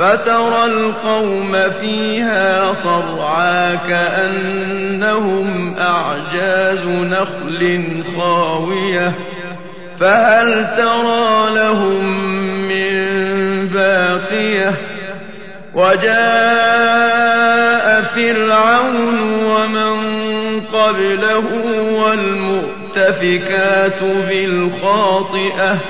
فترى القوم فيها صرعا كأنهم أعجاز نخل خاوية. فهل ترى لهم من باقية؟ وجاء فرعون ومن قبله والمؤتفكات بالخاطئة.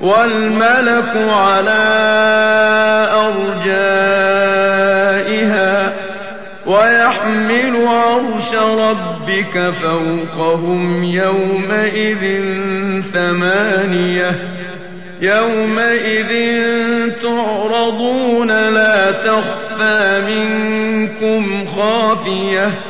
والملك على أرجائها ويحمل عرش ربك فوقهم يومئذ ثمانية يومئذ تعرضون لا تخفى منكم خافية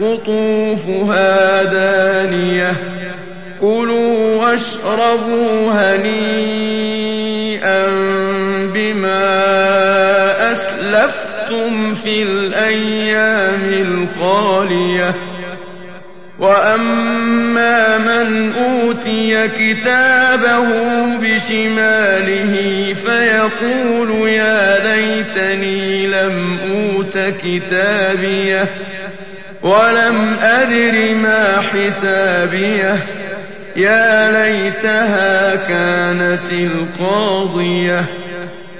قطوفها دانية. كلوا واشربوا هنيئا بما أسلفتم في الأيام الخالية. وأما من أوتي كتابه بشماله فيقول يا ليتني لم أوت كتابيه. ولم أدر ما حسابيه. يا ليتها كانت القاضية.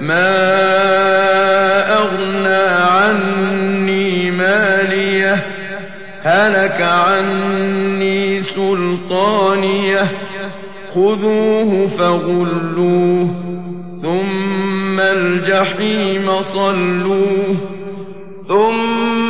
ما أغنى عني ماليه. هلك عني سلطانيه. خذوه فغلوه. ثم الجحيم صلوه. ثم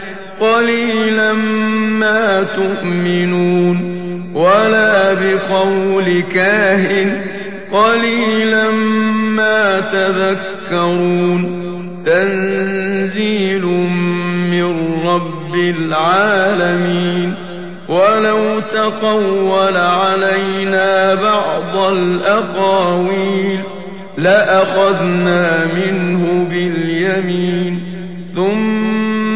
قليلا ما تؤمنون ولا بقول كاهن قليلا ما تذكرون تنزيل من رب العالمين ولو تقول علينا بعض الأقاويل لأخذنا منه باليمين ثم